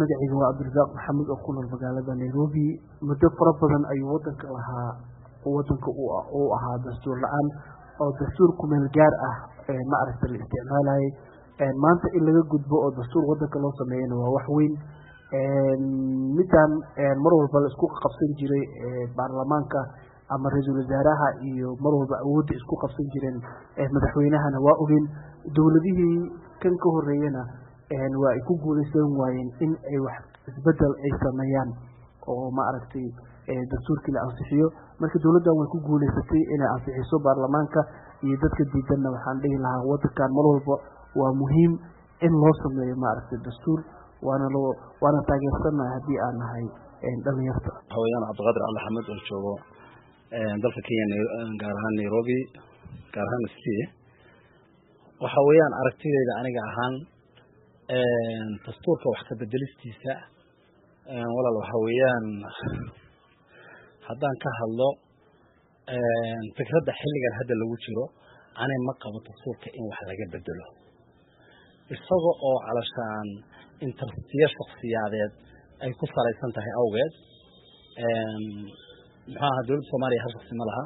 waa cabdirasaaq maxamed oo ku nool magaalada nairobi. Muddo fara badan ayuu wadanka lahaa wadanka uu ahaa dastuur la'aan oo dastuur kumeel gaar ah ma aragta la isticmaalayay maanta in laga gudbo oo dastuur wadanka loo sameeyana waa wax weyn. Midaan mar walba la isku qabsan jiray baarlamaanka ama ra'iisul wasaaraha iyo mar walba awoodda isku qabsan jireen madaxweynahana waa ogeyn. Dowladihii kan ka horeeyana waa ay ku guuleysan waayeen in ay wax isbeddel ay sameeyaan oo ma aragtay dastuurkii la ansixiyo. Marka dowladdan way ku guuleysatay inay ansixiso baarlamaanka iyo dadka diidanna waxaan dhihi lahaa wadankan mar walba waa muhiim in loo sameeyo maaragtay dastuur waana loo waana taageersannahay haddii aan nahay dhalinyarta hawayaan cabdiqaadir cali xamed oo joogo dalka kenya gaar ahaan nairobi gaar ahaan c waxa weeyaan aragtideyda aniga ahaan dastuurka wax ka bedelistiisa walaal waxa weeyaan haddaan ka hadlo fikradda xilligan hadda lagu jiro anay ma qabo dastuurka in wax laga bedelo. Isaga oo calashaan interestiyo shaksiyaadeed ay ku salaysan tahay awgeed muxuu aha dowladda soomaaliya hal shaksi ma laha.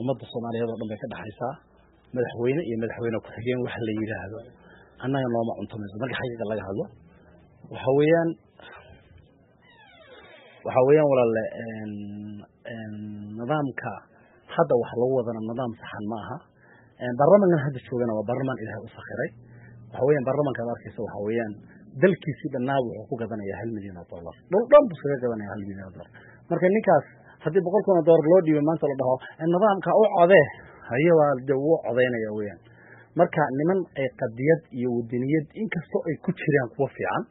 Ummadda soomaaliyeed oo dhan bay ka dhexaysaa madaxweyne iyo madaxweyne ku-xigeen wax la yidhaahdo annaga nooma cuntamayso marka xaqiiqa laga hadlo waxa weeyaan waxa weeyaan walaalle nidaamka hadda wax lagu wadana nidaam saxan ma aha. Baarlamankan hadda joogana waa baarlamaan ilaahay u sakhiray. Waxa weeyaan baarlamanka ad waxa weeyaan dalkiisii dhannaa wuxuu ku gadanayaa hal milyan oo dollar. Dhul dhan buu iskaga gadanaya hal milyan oo dollar. Marka ninkaas haddii boqol kun oo dollar loo dhiibay maanta la dhaho nidaamka u codee. Haye waa de wuu codaynaya weeyaan marka niman ay qadiyad iyo wadaniyad inkastoo ay ku jiraan kuwa fiican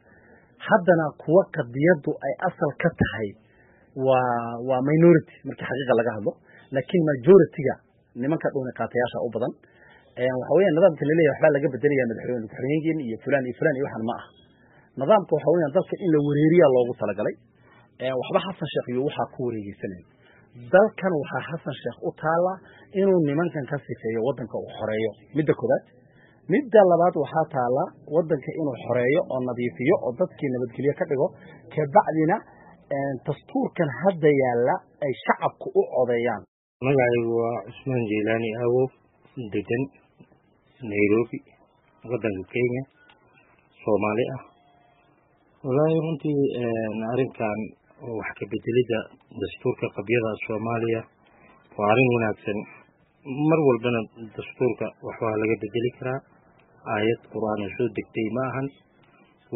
haddana kuwa qadiyaddu ay asal ka tahay waa waa minority markii xaqiiqa laga hadlo. Laakiin majority-ga nimanka dhuuni qaatayaasha u badan waxa weeyaan nidaamka la leeyahay waxbaa laga bedelaya madaxweyne ku-xigeenkeen iyo fulan iyo fulan iyo waxan ma ah nidaamka waxa weeyaan dalka in la wareeriyaa loogu talagalay waxba xasan sheekh iyo waxaa ku wareegeysanayo dalkan waxaa xasan sheekh u taala inuu nimankan ka sifeeyo wadanka uu xoreeyo. Midda koobaad midda labaad waxaa taala wadanka inuu xoreeyo oo nadiifiyo oo dadkii nabadgelyo ka dhigo. Kabacdina dastuurkan hadda yaalla ay shacabku u codeeyaan. Magacaygu waa cusmaan jeylaani aawow degan nairobi wadanka kenya soomaali ah. Wallaahi runtii arrinkan wax ka bedelidda dastuurka qabyada soomaaliya waa arrin wanaagsan. Mar walbana dastuurka waxbaa laga bedeli karaa. Aayad qur'aana soo degtay ma ahan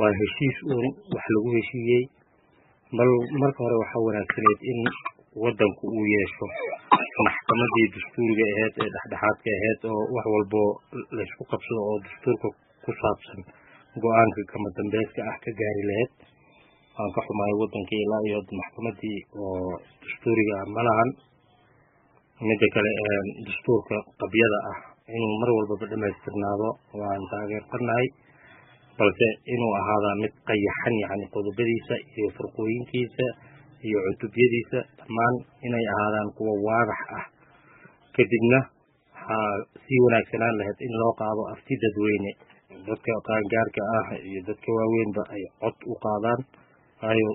waa heshiis uun wax lagu heshiiyey. Bal marka hore waxaa wanaagsaneyd in wadanku uu yeesho maxkamadii dastuuriga aheyd ee dhexdhexaadka aheyd oo wax walbo laysku qabsado oo dastuurka ku saabsan go'aanka kama dambeydka ah ka gaari lahayd waan ka xumahay wadankii ilaa iyo maxkamadii oo dastuuriga ma lahan midda kale dastuurka qabyada ah inuu mar walbaba dhamaystirnaado waan taageersannahay balse inuu ahaadaa mid qayaxan yacni qodobadiisa iyo furqooyinkiisa iyo cutubyadiisa. Dhammaan inay ahaadaan kuwa waadax ah. Kadibna waxaa sii wanaagsanaan lahayd in loo qaado afti dadweyne. Dadka qaangaarka ah iyo dadka waaweynba ay cod u qaadaan waayo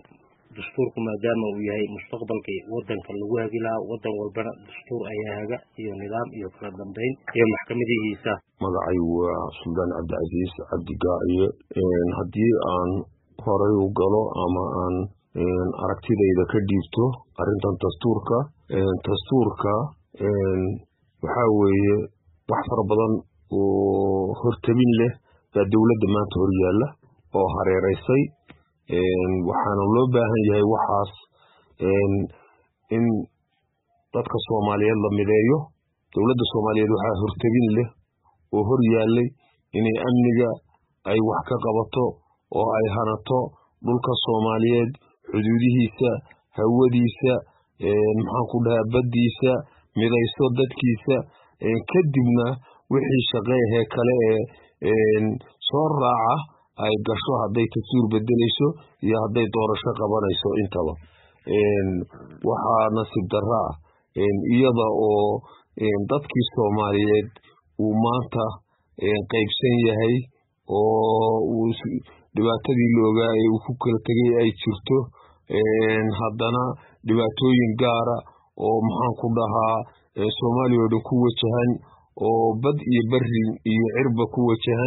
dastuurku maadaama uu yahay mustaqbalkii wadanka lagu hagi lahaa wadan walbana dastuur ayaa haga iyo nidaam iyo kala dambeyn iyo maxkamadihiisa magacaygu waa suldaan cabdicasiis cabdi gaaciye haddii aan horay u galo ama aan aragtidayda ka dhiibto arrintan dastuurka dastuurka waxaa weeye wax fara badan oo hortabin leh baa dowladda maanta hor yaalla oo hareeraysay waxaana loo baahan yahay waxaas in dadka soomaaliyeed la mideeyo dowladda soomaaliyeed waxaa hortabin leh oo hor yaallay inay amniga ay wax ka qabato oo ay hanato dhulka soomaaliyeed xuduudihiisa hawadiisa maxaan ku dhahaa baddiisa midayso dadkiisa. Kadibna wixii shaqeehee kale ee soo raaca ay gasho hadday dastuur bedelayso iyo hadday doorasho qabanayso intaba. Waxaa nasiib darra ah. Iyada oo dadkii soomaaliyeed uu maanta qaybsan yahay oo dhibaatadii la ogaa ee uu ku kala tegay ay jirto haddana dhibaatooyin gaara oo maxaan ku dhahaa soomaaliya oo dhan ku wajahan oo bad iyo beri iyo cirba ku wajahan